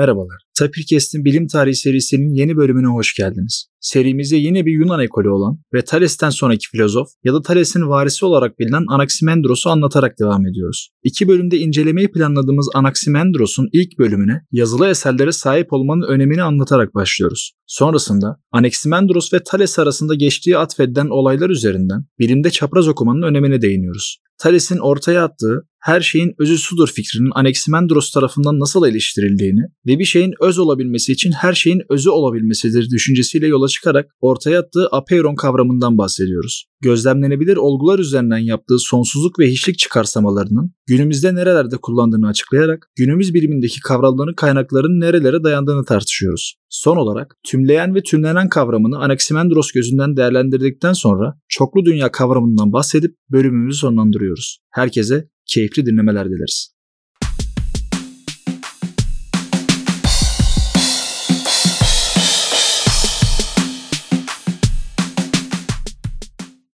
Merhabalar. Tapirkest'in bilim tarihi serisinin yeni bölümüne hoş geldiniz. Serimize yine bir Yunan ekolü olan ve Thales'ten sonraki filozof ya da Thales'in varisi olarak bilinen Anaximandros'u anlatarak devam ediyoruz. İki bölümde incelemeyi planladığımız Anaximandros'un ilk bölümüne yazılı eserlere sahip olmanın önemini anlatarak başlıyoruz. Sonrasında Anaximandros ve Thales arasında geçtiği atfedilen olaylar üzerinden bilimde çapraz okumanın önemine değiniyoruz. Thales'in ortaya attığı her şeyin özü sudur fikrinin Anaximandros tarafından nasıl eleştirildiğini ve bir şeyin öz olabilmesi için her şeyin özü olabilmesidir düşüncesiyle yola çıkarak ortaya attığı apeiron kavramından bahsediyoruz. Gözlemlenebilir olgular üzerinden yaptığı sonsuzluk ve hiçlik çıkarsamalarının günümüzde nerelerde kullandığını açıklayarak günümüz bilimindeki kavramların kaynaklarının nerelere dayandığını tartışıyoruz. Son olarak tümleyen ve tümlenen kavramını Anaximandros gözünden değerlendirdikten sonra çoklu dünya kavramından bahsedip bölümümüzü sonlandırıyoruz. Herkese keyifli dinlemeler dileriz.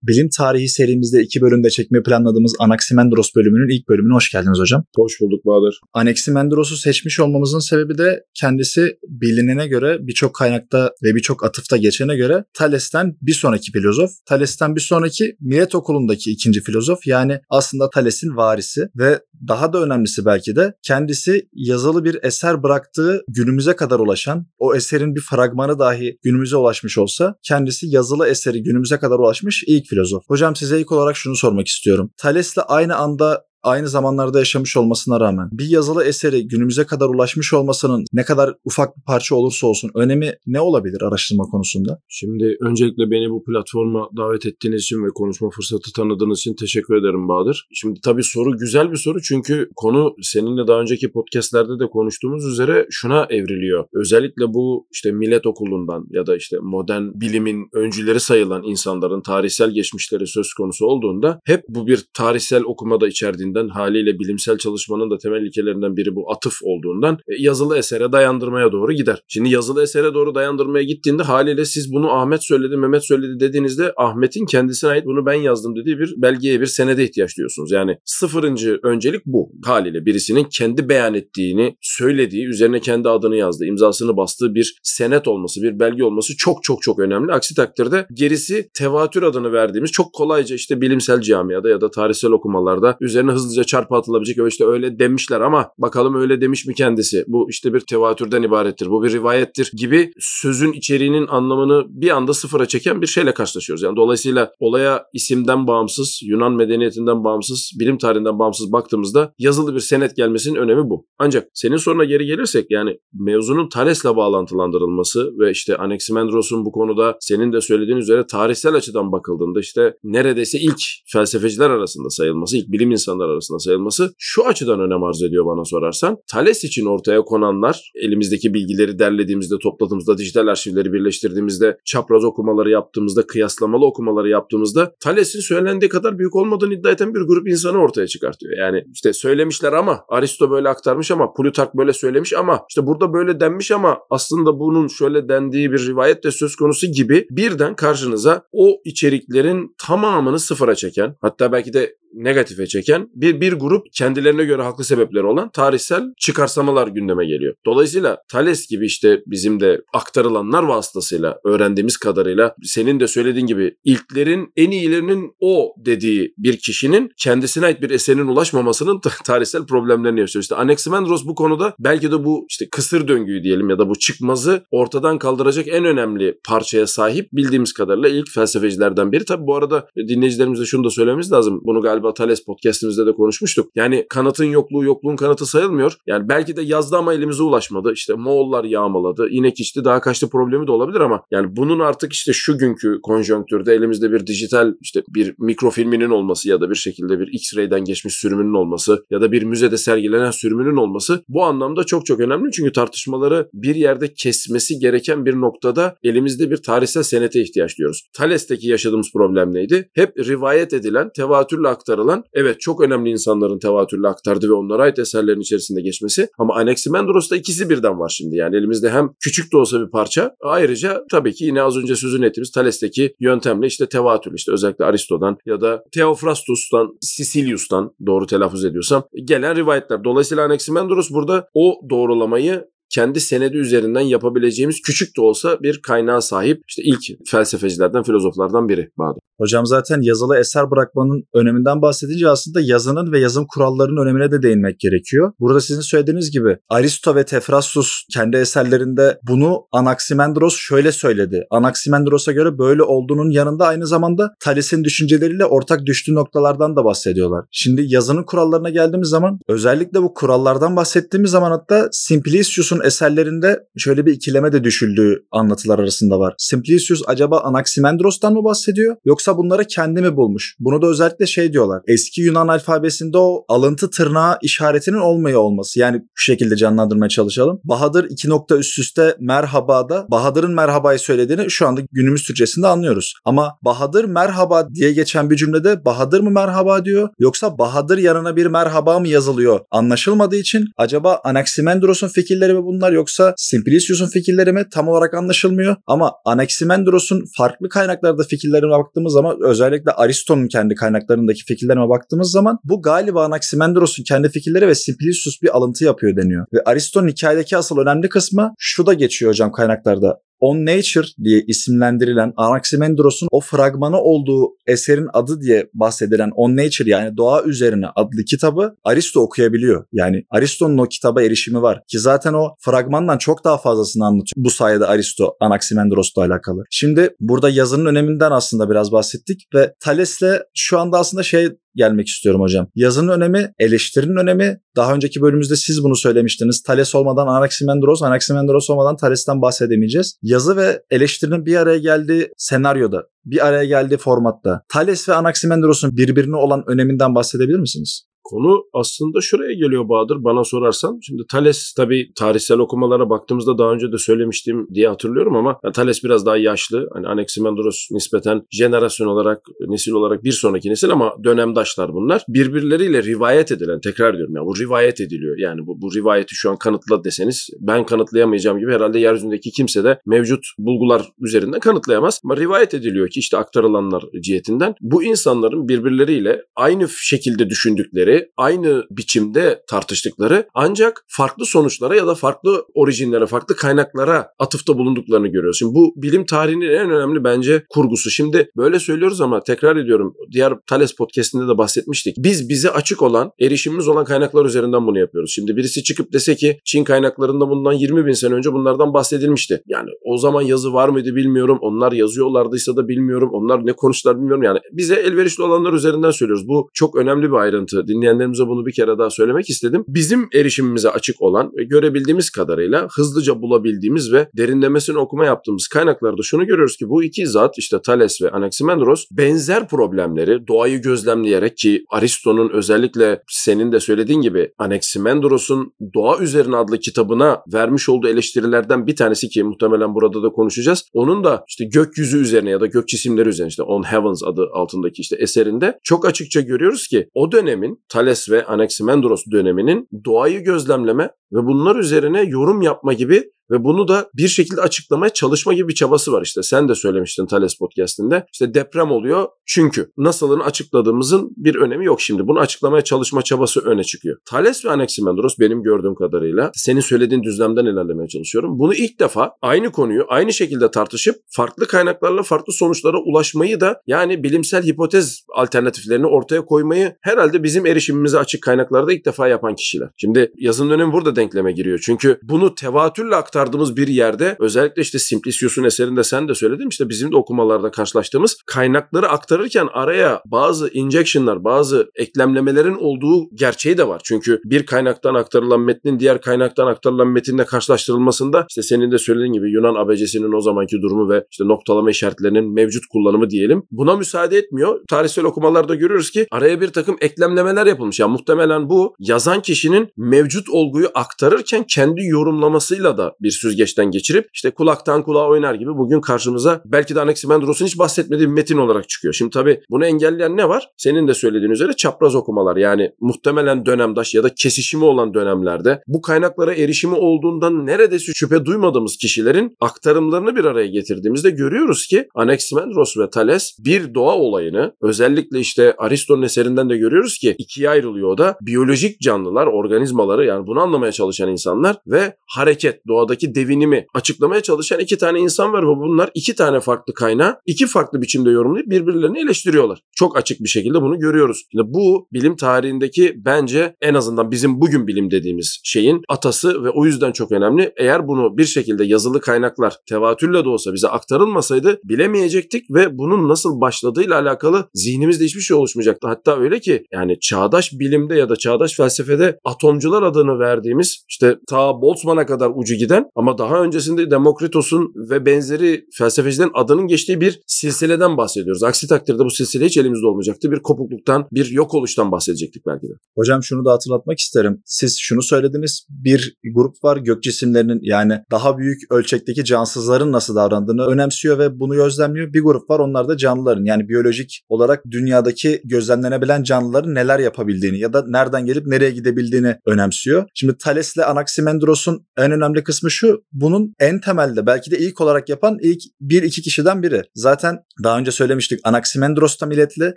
Bilim tarihi serimizde iki bölümde çekmeyi planladığımız Anaximandros bölümünün ilk bölümüne hoş geldiniz hocam. Hoş bulduk Bahadır. Anaximandros'u seçmiş olmamızın sebebi de kendisi bilinene göre birçok kaynakta ve birçok atıfta geçene göre Thales'ten bir sonraki filozof. Thales'ten bir sonraki Milet okulundaki ikinci filozof yani aslında Thales'in varisi ve daha da önemlisi belki de kendisi yazılı bir eser bıraktığı günümüze kadar ulaşan o eserin bir fragmanı dahi günümüze ulaşmış olsa kendisi yazılı eseri günümüze kadar ulaşmış ilk filozof. Hocam size ilk olarak şunu sormak istiyorum. Thales'le aynı anda aynı zamanlarda yaşamış olmasına rağmen bir yazılı eseri günümüze kadar ulaşmış olmasının ne kadar ufak bir parça olursa olsun önemi ne olabilir araştırma konusunda? Şimdi öncelikle beni bu platforma davet ettiğiniz için ve konuşma fırsatı tanıdığınız için teşekkür ederim Bahadır. Şimdi tabii soru güzel bir soru çünkü konu seninle daha önceki podcastlerde de konuştuğumuz üzere şuna evriliyor. Özellikle bu işte millet okulundan ya da işte modern bilimin öncüleri sayılan insanların tarihsel geçmişleri söz konusu olduğunda hep bu bir tarihsel okumada içerdiğinde olduğundan haliyle bilimsel çalışmanın da temel ilkelerinden biri bu atıf olduğundan e, yazılı esere dayandırmaya doğru gider. Şimdi yazılı esere doğru dayandırmaya gittiğinde haliyle siz bunu Ahmet söyledi, Mehmet söyledi dediğinizde Ahmet'in kendisine ait bunu ben yazdım dediği bir belgeye, bir senede ihtiyaç duyuyorsunuz. Yani sıfırıncı öncelik bu. Haliyle birisinin kendi beyan ettiğini, söylediği, üzerine kendi adını yazdığı, imzasını bastığı bir senet olması, bir belge olması çok çok çok önemli. Aksi takdirde gerisi tevatür adını verdiğimiz çok kolayca işte bilimsel camiada ya da tarihsel okumalarda üzerine hızlıca çarpı atılabilecek işte öyle demişler ama bakalım öyle demiş mi kendisi? Bu işte bir tevatürden ibarettir. Bu bir rivayettir gibi sözün içeriğinin anlamını bir anda sıfıra çeken bir şeyle karşılaşıyoruz. Yani dolayısıyla olaya isimden bağımsız, Yunan medeniyetinden bağımsız, bilim tarihinden bağımsız baktığımızda yazılı bir senet gelmesinin önemi bu. Ancak senin soruna geri gelirsek yani mevzunun Thales'le bağlantılandırılması ve işte Anaximandros'un bu konuda senin de söylediğin üzere tarihsel açıdan bakıldığında işte neredeyse ilk felsefeciler arasında sayılması, ilk bilim insanları arasında sayılması şu açıdan önem arz ediyor bana sorarsan. Thales için ortaya konanlar elimizdeki bilgileri derlediğimizde, topladığımızda, dijital arşivleri birleştirdiğimizde, çapraz okumaları yaptığımızda, kıyaslamalı okumaları yaptığımızda Thales'in söylendiği kadar büyük olmadığını iddia eden bir grup insanı ortaya çıkartıyor. Yani işte söylemişler ama Aristo böyle aktarmış ama Plutark böyle söylemiş ama işte burada böyle denmiş ama aslında bunun şöyle dendiği bir rivayet de söz konusu gibi birden karşınıza o içeriklerin tamamını sıfıra çeken hatta belki de negatife çeken bir, bir grup kendilerine göre haklı sebepleri olan tarihsel çıkarsamalar gündeme geliyor. Dolayısıyla Thales gibi işte bizim de aktarılanlar vasıtasıyla öğrendiğimiz kadarıyla senin de söylediğin gibi ilklerin en iyilerinin o dediği bir kişinin kendisine ait bir eserinin ulaşmamasının tarihsel problemlerini yaşıyor. İşte Anaximandros bu konuda belki de bu işte kısır döngüyü diyelim ya da bu çıkmazı ortadan kaldıracak en önemli parçaya sahip bildiğimiz kadarıyla ilk felsefecilerden biri. Tabi bu arada dinleyicilerimize şunu da söylememiz lazım. Bunu galiba galiba Thales podcastimizde de konuşmuştuk. Yani kanıtın yokluğu yokluğun kanıtı sayılmıyor. Yani belki de yazdı ama elimize ulaşmadı. İşte Moğollar yağmaladı. İnek içti daha kaçtı problemi de olabilir ama yani bunun artık işte şu günkü konjonktürde elimizde bir dijital işte bir mikrofilminin olması ya da bir şekilde bir X-ray'den geçmiş sürümünün olması ya da bir müzede sergilenen sürümünün olması bu anlamda çok çok önemli. Çünkü tartışmaları bir yerde kesmesi gereken bir noktada elimizde bir tarihsel senete ihtiyaç duyuyoruz. Thales'teki yaşadığımız problem neydi? Hep rivayet edilen, tevatürle aktarılan aktarılan evet çok önemli insanların tevatürle aktardı ve onlara ait eserlerin içerisinde geçmesi ama Anaximandros'ta ikisi birden var şimdi yani elimizde hem küçük de olsa bir parça ayrıca tabii ki yine az önce sözünü ettiğimiz Thales'teki yöntemle işte tevatür işte özellikle Aristo'dan ya da Theophrastus'tan Sicilius'tan doğru telaffuz ediyorsam gelen rivayetler. Dolayısıyla Anaximandros burada o doğrulamayı kendi senedi üzerinden yapabileceğimiz küçük de olsa bir kaynağa sahip işte ilk felsefecilerden, filozoflardan biri Bahadır. Hocam zaten yazılı eser bırakmanın öneminden bahsedince aslında yazının ve yazım kurallarının önemine de değinmek gerekiyor. Burada sizin söylediğiniz gibi Aristo ve Tefrastus kendi eserlerinde bunu Anaximandros şöyle söyledi. Anaximandros'a göre böyle olduğunun yanında aynı zamanda Thales'in düşünceleriyle ortak düştüğü noktalardan da bahsediyorlar. Şimdi yazının kurallarına geldiğimiz zaman özellikle bu kurallardan bahsettiğimiz zaman hatta Simplicius'un eserlerinde şöyle bir ikileme de düşüldüğü anlatılar arasında var. Simplicius acaba Anaximandros'tan mı bahsediyor yoksa bunları kendi mi bulmuş? Bunu da özellikle şey diyorlar. Eski Yunan alfabesinde o alıntı tırnağı işaretinin olmaya olması. Yani şu şekilde canlandırmaya çalışalım. Bahadır iki nokta üst üste merhabada Bahadır'ın merhabayı söylediğini şu anda günümüz Türkçesinde anlıyoruz. Ama Bahadır merhaba diye geçen bir cümlede Bahadır mı merhaba diyor yoksa Bahadır yanına bir merhaba mı yazılıyor anlaşılmadığı için acaba Anaximandros'un fikirleri mi bunlar yoksa Simplicius'un fikirleri mi tam olarak anlaşılmıyor. Ama Anaximandros'un farklı kaynaklarda fikirlerine baktığımız zaman özellikle Aristo'nun kendi kaynaklarındaki fikirlerine baktığımız zaman bu galiba Anaximandros'un kendi fikirleri ve Simplicius bir alıntı yapıyor deniyor. Ve Aristo'nun hikayedeki asıl önemli kısmı şu da geçiyor hocam kaynaklarda. On Nature diye isimlendirilen Anaximandros'un o fragmanı olduğu eserin adı diye bahsedilen On Nature yani Doğa Üzerine adlı kitabı Aristo okuyabiliyor. Yani Aristo'nun o kitaba erişimi var. Ki zaten o fragmandan çok daha fazlasını anlatıyor. Bu sayede Aristo Anaximandros'la alakalı. Şimdi burada yazının öneminden aslında biraz bahsettik ve Thales'le şu anda aslında şey gelmek istiyorum hocam. Yazının önemi, eleştirinin önemi. Daha önceki bölümümüzde siz bunu söylemiştiniz. Thales olmadan Anaximandros, Anaximandros olmadan Thales'ten bahsedemeyeceğiz. Yazı ve eleştirinin bir araya geldiği senaryoda, bir araya geldiği formatta Thales ve Anaximandros'un birbirine olan öneminden bahsedebilir misiniz? Konu aslında şuraya geliyor Bahadır bana sorarsan. Şimdi Thales tabii tarihsel okumalara baktığımızda daha önce de söylemiştim diye hatırlıyorum ama yani Thales biraz daha yaşlı. Hani Anaximandros nispeten jenerasyon olarak, nesil olarak bir sonraki nesil ama dönemdaşlar bunlar. Birbirleriyle rivayet edilen, tekrar diyorum ya bu rivayet ediliyor. Yani bu, bu rivayeti şu an kanıtla deseniz ben kanıtlayamayacağım gibi herhalde yeryüzündeki kimse de mevcut bulgular üzerinden kanıtlayamaz. Ama rivayet ediliyor ki işte aktarılanlar cihetinden bu insanların birbirleriyle aynı şekilde düşündükleri aynı biçimde tartıştıkları ancak farklı sonuçlara ya da farklı orijinlere, farklı kaynaklara atıfta bulunduklarını görüyoruz. Şimdi bu bilim tarihinin en önemli bence kurgusu. Şimdi böyle söylüyoruz ama tekrar ediyorum. Diğer Thales podcastinde de bahsetmiştik. Biz bize açık olan, erişimimiz olan kaynaklar üzerinden bunu yapıyoruz. Şimdi birisi çıkıp dese ki Çin kaynaklarında bundan 20 bin sene önce bunlardan bahsedilmişti. Yani o zaman yazı var mıydı bilmiyorum. Onlar yazıyorlardıysa da bilmiyorum. Onlar ne konuştular bilmiyorum. Yani bize elverişli olanlar üzerinden söylüyoruz. Bu çok önemli bir ayrıntı. Dinleyen dinleyenlerimize bunu bir kere daha söylemek istedim. Bizim erişimimize açık olan ve görebildiğimiz kadarıyla hızlıca bulabildiğimiz ve derinlemesine okuma yaptığımız kaynaklarda şunu görüyoruz ki bu iki zat işte Thales ve Anaximandros benzer problemleri doğayı gözlemleyerek ki Aristo'nun özellikle senin de söylediğin gibi Anaximandros'un Doğa Üzerine adlı kitabına vermiş olduğu eleştirilerden bir tanesi ki muhtemelen burada da konuşacağız. Onun da işte gökyüzü üzerine ya da gök cisimleri üzerine işte On Heavens adı altındaki işte eserinde çok açıkça görüyoruz ki o dönemin Thales ve Anaximandros döneminin doğayı gözlemleme ve bunlar üzerine yorum yapma gibi ve bunu da bir şekilde açıklamaya çalışma gibi bir çabası var işte. Sen de söylemiştin Thales podcastinde. İşte deprem oluyor çünkü nasılını açıkladığımızın bir önemi yok şimdi. Bunu açıklamaya çalışma çabası öne çıkıyor. Thales ve Anaximandros benim gördüğüm kadarıyla senin söylediğin düzlemden ilerlemeye çalışıyorum. Bunu ilk defa aynı konuyu aynı şekilde tartışıp farklı kaynaklarla farklı sonuçlara ulaşmayı da yani bilimsel hipotez alternatiflerini ortaya koymayı herhalde bizim erişimimize açık kaynaklarda ilk defa yapan kişiler. Şimdi yazının önemi burada denkleme giriyor. Çünkü bunu tevatürle aktardığımız bir yerde özellikle işte Simplicius'un eserinde sen de söyledin işte bizim de okumalarda karşılaştığımız kaynakları aktarırken araya bazı injectionlar, bazı eklemlemelerin olduğu gerçeği de var. Çünkü bir kaynaktan aktarılan metnin diğer kaynaktan aktarılan metinle karşılaştırılmasında işte senin de söylediğin gibi Yunan abecesinin o zamanki durumu ve işte noktalama işaretlerinin mevcut kullanımı diyelim. Buna müsaade etmiyor. Tarihsel okumalarda görüyoruz ki araya bir takım eklemlemeler yapılmış. Yani muhtemelen bu yazan kişinin mevcut olguyu aktarırken kendi yorumlamasıyla da bir süzgeçten geçirip işte kulaktan kulağa oynar gibi bugün karşımıza belki de Anaximandros'un hiç bahsetmediği bir metin olarak çıkıyor. Şimdi tabii bunu engelleyen ne var? Senin de söylediğin üzere çapraz okumalar yani muhtemelen dönemdaş ya da kesişimi olan dönemlerde bu kaynaklara erişimi olduğundan neredeyse şüphe duymadığımız kişilerin aktarımlarını bir araya getirdiğimizde görüyoruz ki Anaximandros ve Thales bir doğa olayını özellikle işte Aristo'nun eserinden de görüyoruz ki ikiye ayrılıyor o da biyolojik canlılar, organizmaları yani bunu anlamaya çalışan insanlar ve hareket, doğadaki devinimi açıklamaya çalışan iki tane insan var ve bunlar iki tane farklı kaynağı iki farklı biçimde yorumlayıp birbirlerini eleştiriyorlar. Çok açık bir şekilde bunu görüyoruz. Şimdi bu bilim tarihindeki bence en azından bizim bugün bilim dediğimiz şeyin atası ve o yüzden çok önemli. Eğer bunu bir şekilde yazılı kaynaklar tevatürle de olsa bize aktarılmasaydı bilemeyecektik ve bunun nasıl başladığıyla alakalı zihnimizde hiçbir şey oluşmayacaktı. Hatta öyle ki yani çağdaş bilimde ya da çağdaş felsefede atomcular adını verdiğimiz işte ta Boltzmann'a kadar ucu giden ama daha öncesinde Demokritos'un ve benzeri felsefecilerin adının geçtiği bir silsileden bahsediyoruz. Aksi takdirde bu silsile hiç elimizde olmayacaktı. Bir kopukluktan, bir yok oluştan bahsedecektik belki de. Hocam şunu da hatırlatmak isterim. Siz şunu söylediniz. Bir grup var gök cisimlerinin yani daha büyük ölçekteki cansızların nasıl davrandığını önemsiyor ve bunu gözlemliyor. Bir grup var onlar da canlıların yani biyolojik olarak dünyadaki gözlemlenebilen canlıların neler yapabildiğini ya da nereden gelip nereye gidebildiğini önemsiyor. Şimdi Thales ile Anaximandros'un en önemli kısmı şu. Bunun en temelde belki de ilk olarak yapan ilk bir iki kişiden biri. Zaten daha önce söylemiştik Anaximandros da milletli.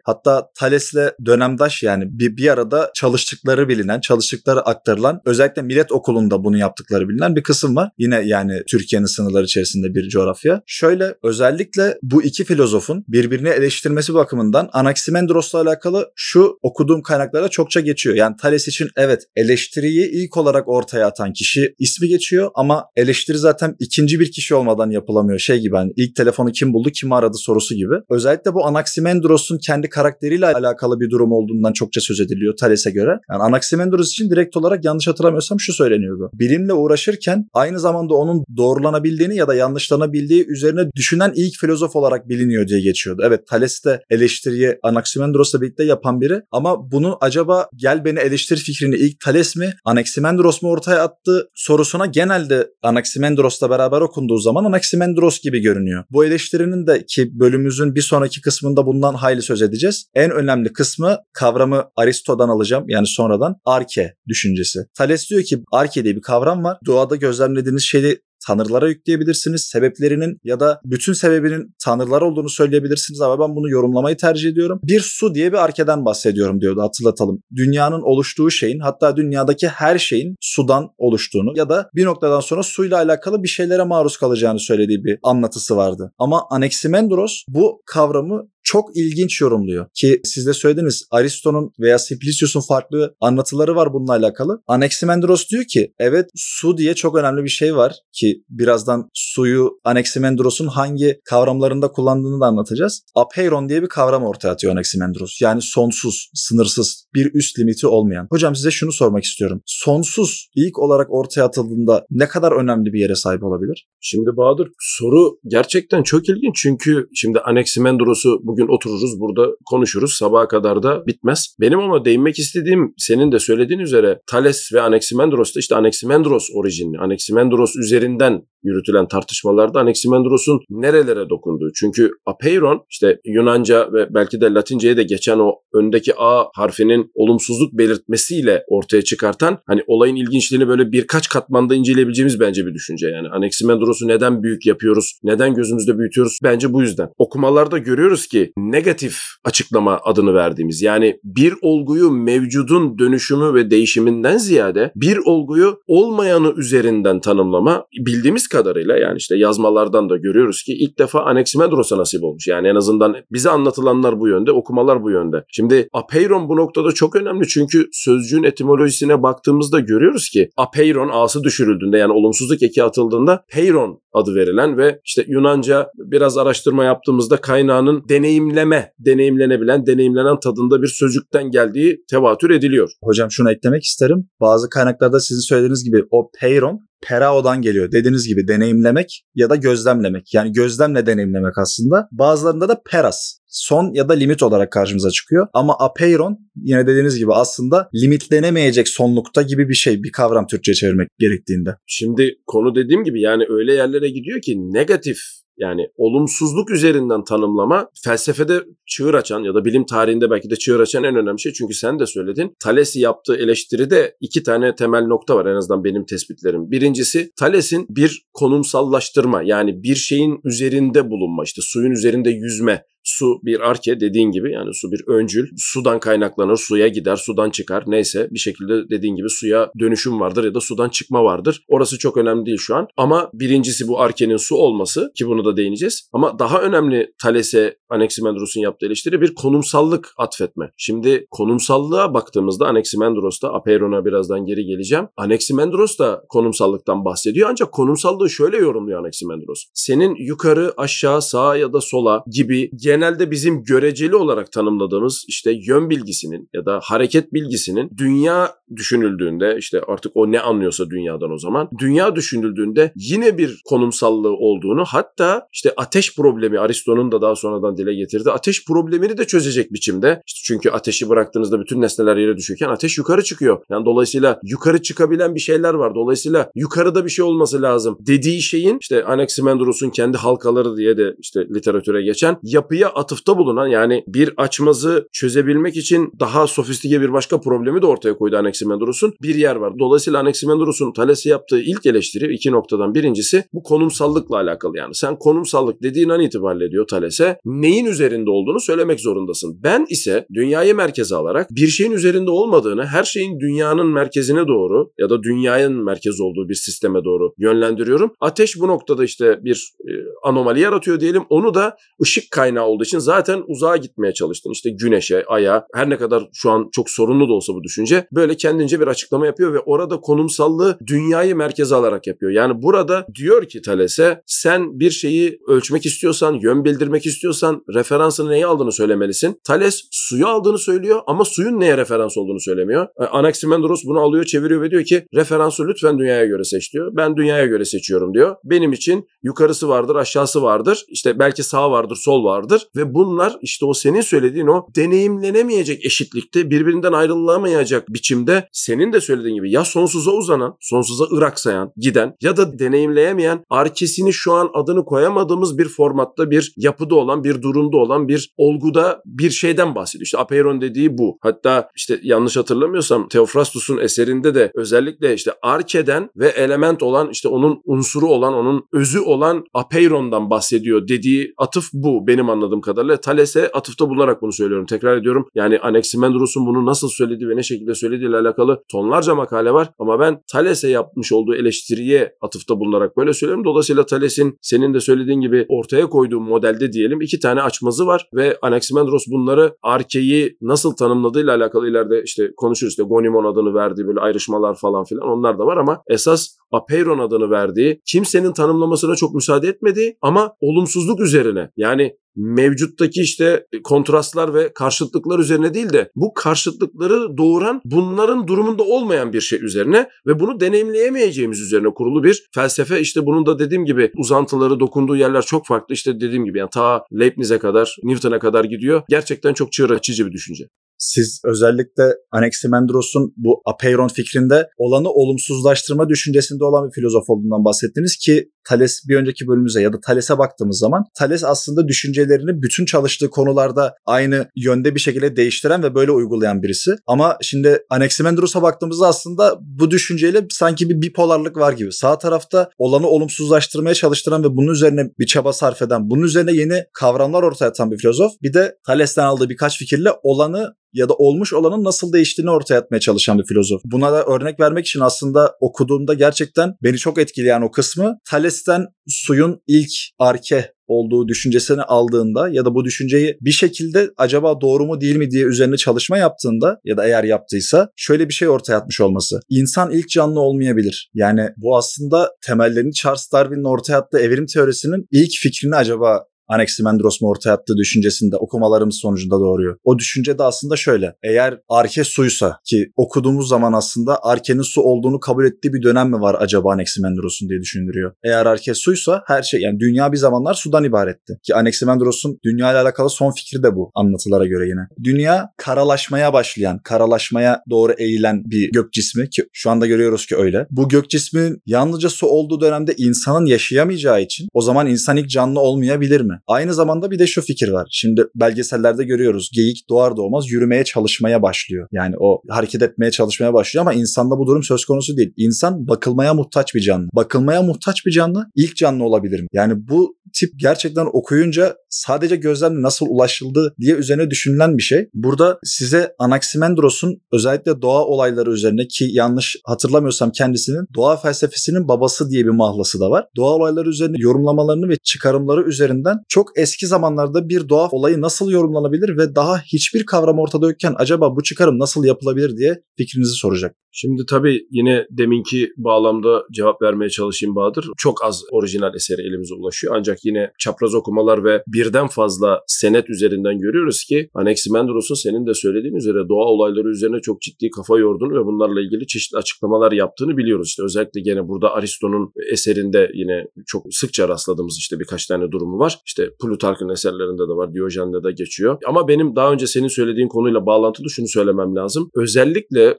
Hatta Thales'le dönemdaş yani bir, bir arada çalıştıkları bilinen, çalıştıkları aktarılan özellikle millet okulunda bunu yaptıkları bilinen bir kısım var. Yine yani Türkiye'nin sınırları içerisinde bir coğrafya. Şöyle özellikle bu iki filozofun birbirini eleştirmesi bakımından Anaximandros'la alakalı şu okuduğum kaynaklara çokça geçiyor. Yani Thales için evet eleştiriyi ilk olarak ortaya atan kişi ismi geçiyor ama eleştiri zaten ikinci bir kişi olmadan yapılamıyor. Şey gibi hani ilk telefonu kim buldu, kim aradı sorusu gibi. Özellikle bu Anaximandros'un kendi karakteriyle alakalı bir durum olduğundan çokça söz ediliyor Thales'e göre. Yani Anaximandros için direkt olarak yanlış hatırlamıyorsam şu söyleniyordu. Bilimle uğraşırken aynı zamanda onun doğrulanabildiğini ya da yanlışlanabildiği üzerine düşünen ilk filozof olarak biliniyor diye geçiyordu. Evet Thales de eleştiriyi Anaximandros'la birlikte yapan biri ama bunu acaba gel beni eleştir fikrini ilk Thales mi Anaximandros mu ortaya attı sorusuna genelde Anaximandros'la beraber okunduğu zaman Anaximandros gibi görünüyor. Bu eleştirinin de ki bölümümüzün bir sonraki kısmında bundan hayli söz edeceğiz. En önemli kısmı kavramı Aristo'dan alacağım yani sonradan arke düşüncesi. Thales diyor ki arke diye bir kavram var. Doğada gözlemlediğiniz şeyi tanrılara yükleyebilirsiniz. Sebeplerinin ya da bütün sebebinin tanrılar olduğunu söyleyebilirsiniz ama ben bunu yorumlamayı tercih ediyorum. Bir su diye bir arkeden bahsediyorum diyordu hatırlatalım. Dünyanın oluştuğu şeyin hatta dünyadaki her şeyin sudan oluştuğunu ya da bir noktadan sonra suyla alakalı bir şeylere maruz kalacağını söylediği bir anlatısı vardı. Ama Anaximandros bu kavramı çok ilginç yorumluyor. Ki siz de söylediniz Aristo'nun veya Simplicius'un farklı anlatıları var bununla alakalı. Anaximandros diyor ki evet su diye çok önemli bir şey var ki birazdan suyu Anaximandros'un hangi kavramlarında kullandığını da anlatacağız. Apeiron diye bir kavram ortaya atıyor Anaximandros. Yani sonsuz, sınırsız, bir üst limiti olmayan. Hocam size şunu sormak istiyorum. Sonsuz ilk olarak ortaya atıldığında ne kadar önemli bir yere sahip olabilir? Şimdi Bahadır soru gerçekten çok ilginç çünkü şimdi Anaximandros'u bugün otururuz burada konuşuruz sabaha kadar da bitmez. Benim ama değinmek istediğim senin de söylediğin üzere Thales ve Anaximandros da işte Anaximandros orijinli, Anaximandros üzerinden yürütülen tartışmalarda Anaximandros'un nerelere dokunduğu. Çünkü apeiron işte Yunanca ve belki de Latince'ye de geçen o öndeki A harfinin olumsuzluk belirtmesiyle ortaya çıkartan hani olayın ilginçliğini böyle birkaç katmanda inceleyebileceğimiz bence bir düşünce. Yani Anaximandros'u neden büyük yapıyoruz? Neden gözümüzde büyütüyoruz? Bence bu yüzden. Okumalarda görüyoruz ki negatif açıklama adını verdiğimiz yani bir olguyu mevcudun dönüşümü ve değişiminden ziyade bir olguyu olmayanı üzerinden tanımlama bildiğimiz kadarıyla yani işte yazmalardan da görüyoruz ki ilk defa Anaximandros'a nasip olmuş. Yani en azından bize anlatılanlar bu yönde, okumalar bu yönde. Şimdi apeiron bu noktada çok önemli çünkü sözcüğün etimolojisine baktığımızda görüyoruz ki apeiron a'sı düşürüldüğünde yani olumsuzluk eki atıldığında peiron adı verilen ve işte Yunanca biraz araştırma yaptığımızda kaynağının deneyimleme, deneyimlenebilen, deneyimlenen tadında bir sözcükten geldiği tevatür ediliyor. Hocam şunu eklemek isterim. Bazı kaynaklarda sizin söylediğiniz gibi o peiron perao'dan geliyor. Dediğiniz gibi deneyimlemek ya da gözlemlemek. Yani gözlemle deneyimlemek aslında. Bazılarında da peras. Son ya da limit olarak karşımıza çıkıyor. Ama apeiron yine dediğiniz gibi aslında limitlenemeyecek sonlukta gibi bir şey. Bir kavram Türkçe çevirmek gerektiğinde. Şimdi konu dediğim gibi yani öyle yerlere gidiyor ki negatif yani olumsuzluk üzerinden tanımlama felsefede çığır açan ya da bilim tarihinde belki de çığır açan en önemli şey. Çünkü sen de söyledin. Thales'i yaptığı eleştiride iki tane temel nokta var en azından benim tespitlerim. Birincisi Thales'in bir konumsallaştırma yani bir şeyin üzerinde bulunma işte suyun üzerinde yüzme su bir arke dediğin gibi yani su bir öncül. Sudan kaynaklanır, suya gider, sudan çıkar. Neyse bir şekilde dediğin gibi suya dönüşüm vardır ya da sudan çıkma vardır. Orası çok önemli değil şu an. Ama birincisi bu arkenin su olması ki bunu da değineceğiz. Ama daha önemli Thales'e Anaximandros'un yaptığı eleştiri bir konumsallık atfetme. Şimdi konumsallığa baktığımızda Anaximandros'ta Apeiron'a birazdan geri geleceğim. Anaximandros da konumsallıktan bahsediyor ancak konumsallığı şöyle yorumluyor Anaximandros. Senin yukarı, aşağı, sağa ya da sola gibi genelde bizim göreceli olarak tanımladığımız işte yön bilgisinin ya da hareket bilgisinin dünya düşünüldüğünde işte artık o ne anlıyorsa dünyadan o zaman dünya düşünüldüğünde yine bir konumsallığı olduğunu hatta işte ateş problemi Aristo'nun da daha sonradan dile getirdi. Ateş problemini de çözecek biçimde. İşte çünkü ateşi bıraktığınızda bütün nesneler yere düşüyorken ateş yukarı çıkıyor. Yani dolayısıyla yukarı çıkabilen bir şeyler var. Dolayısıyla yukarıda bir şey olması lazım dediği şeyin işte Anaximandros'un kendi halkaları diye de işte literatüre geçen yapıya atıfta bulunan yani bir açmazı çözebilmek için daha sofistike bir başka problemi de ortaya koydu Anaximandros'un bir yer var. Dolayısıyla Anaximandros'un Thales'e yaptığı ilk eleştiri iki noktadan birincisi bu konumsallıkla alakalı yani. Sen konumsallık dediğin an itibariyle diyor Thales'e neyin üzerinde olduğunu söylemek zorundasın. Ben ise dünyayı merkeze alarak bir şeyin üzerinde olmadığını, her şeyin dünyanın merkezine doğru ya da dünyanın merkez olduğu bir sisteme doğru yönlendiriyorum. Ateş bu noktada işte bir e, anomali yaratıyor diyelim. Onu da ışık kaynağı olduğu için zaten uzağa gitmeye çalıştın. İşte güneşe, aya her ne kadar şu an çok sorunlu da olsa bu düşünce böyle kendince bir açıklama yapıyor ve orada konumsallığı dünyayı merkeze alarak yapıyor. Yani burada diyor ki Thales'e sen bir şeyi ölçmek istiyorsan, yön bildirmek istiyorsan referansını neye aldığını söylemelisin. Thales suyu aldığını söylüyor ama suyun neye referans olduğunu söylemiyor. E, Anaximandros bunu alıyor, çeviriyor ve diyor ki referansı lütfen dünyaya göre seç diyor. Ben dünyaya göre seçiyorum diyor. Benim için yukarısı vardır, aşağısı vardır. İşte belki sağ vardır, sol vardır ve bunlar işte o senin söylediğin o deneyimlenemeyecek eşitlikte birbirinden ayrılamayacak biçimde senin de söylediğin gibi ya sonsuza uzanan, sonsuza ırak sayan, giden ya da deneyimleyemeyen arkesini şu an adını koyamadığımız bir formatta bir yapıda olan, bir durumda olan, bir olguda bir şeyden bahsediyor. İşte Apeiron dediği bu. Hatta işte yanlış hatırlamıyorsam Theophrastus'un eserinde de özellikle işte arkeden ve element olan işte onun unsuru olan, onun özü olan Apeiron'dan bahsediyor dediği atıf bu benim anladığım kadarıyla. Thales'e atıfta bulunarak bunu söylüyorum. Tekrar ediyorum. Yani Anaximandros'un bunu nasıl söylediği ve ne şekilde söylediği ile alakalı tonlarca makale var ama ben Thales'e yapmış olduğu eleştiriye atıfta bulunarak böyle söylüyorum. Dolayısıyla Thales'in senin de söylediğin gibi ortaya koyduğu modelde diyelim iki tane açmazı var ve Anaximandros bunları arkeyi nasıl tanımladığıyla alakalı ileride işte konuşuruz. İşte Gonimon adını verdiği böyle ayrışmalar falan filan onlar da var ama esas Apeiron adını verdiği kimsenin tanımlamasına çok müsaade etmediği ama olumsuzluk üzerine yani mevcuttaki işte kontrastlar ve karşıtlıklar üzerine değil de bu karşıtlıkları doğuran bunların durumunda olmayan bir şey üzerine ve bunu deneyimleyemeyeceğimiz üzerine kurulu bir felsefe. İşte bunun da dediğim gibi uzantıları dokunduğu yerler çok farklı. İşte dediğim gibi yani ta Leibniz'e kadar, Newton'a kadar gidiyor. Gerçekten çok çığır açıcı bir düşünce. Siz özellikle Anaximandros'un bu apeiron fikrinde olanı olumsuzlaştırma düşüncesinde olan bir filozof olduğundan bahsettiniz ki Thales bir önceki bölümümüze ya da Thales'e baktığımız zaman Thales aslında düşüncelerini bütün çalıştığı konularda aynı yönde bir şekilde değiştiren ve böyle uygulayan birisi. Ama şimdi Anaximandros'a baktığımızda aslında bu düşünceyle sanki bir bipolarlık var gibi. Sağ tarafta olanı olumsuzlaştırmaya çalıştıran ve bunun üzerine bir çaba sarf eden, bunun üzerine yeni kavramlar ortaya atan bir filozof. Bir de Thales'ten aldığı birkaç fikirle olanı ya da olmuş olanın nasıl değiştiğini ortaya atmaya çalışan bir filozof. Buna da örnek vermek için aslında okuduğumda gerçekten beni çok etkileyen o kısmı Thales'ten suyun ilk arke olduğu düşüncesini aldığında ya da bu düşünceyi bir şekilde acaba doğru mu değil mi diye üzerine çalışma yaptığında ya da eğer yaptıysa şöyle bir şey ortaya atmış olması. İnsan ilk canlı olmayabilir. Yani bu aslında temellerini Charles Darwin'in ortaya attığı evrim teorisinin ilk fikrini acaba Anaximandros mu ortaya attığı düşüncesinde okumalarımız sonucunda doğuruyor. O düşünce de aslında şöyle. Eğer arke suysa ki okuduğumuz zaman aslında arkenin su olduğunu kabul ettiği bir dönem mi var acaba Anaximandros'un diye düşündürüyor. Eğer arke suysa her şey yani dünya bir zamanlar sudan ibaretti. Ki Anaximandros'un dünya ile alakalı son fikri de bu anlatılara göre yine. Dünya karalaşmaya başlayan, karalaşmaya doğru eğilen bir gök cismi ki şu anda görüyoruz ki öyle. Bu gök cismin yalnızca su olduğu dönemde insanın yaşayamayacağı için o zaman insan ilk canlı olmayabilir mi? Aynı zamanda bir de şu fikir var. Şimdi belgesellerde görüyoruz. Geyik doğar doğmaz yürümeye çalışmaya başlıyor. Yani o hareket etmeye çalışmaya başlıyor ama insanda bu durum söz konusu değil. İnsan bakılmaya muhtaç bir canlı. Bakılmaya muhtaç bir canlı ilk canlı olabilir mi? Yani bu tip gerçekten okuyunca sadece gözlemle nasıl ulaşıldı diye üzerine düşünülen bir şey. Burada size Anaximandros'un özellikle doğa olayları üzerine ki yanlış hatırlamıyorsam kendisinin doğa felsefesinin babası diye bir mahlası da var. Doğa olayları üzerine yorumlamalarını ve çıkarımları üzerinden çok eski zamanlarda bir doğa olayı nasıl yorumlanabilir ve daha hiçbir kavram ortada yokken acaba bu çıkarım nasıl yapılabilir diye fikrinizi soracak. Şimdi tabii yine deminki bağlamda cevap vermeye çalışayım Bahadır. Çok az orijinal eseri elimize ulaşıyor. Ancak yine çapraz okumalar ve birden fazla senet üzerinden görüyoruz ki Anaximandros'un senin de söylediğin üzere doğa olayları üzerine çok ciddi kafa yorduğunu ve bunlarla ilgili çeşitli açıklamalar yaptığını biliyoruz. İşte özellikle gene burada Aristo'nun eserinde yine çok sıkça rastladığımız işte birkaç tane durumu var. İşte Plutark'ın eserlerinde de var, Diyojen'de de geçiyor. Ama benim daha önce senin söylediğin konuyla bağlantılı şunu söylemem lazım. Özellikle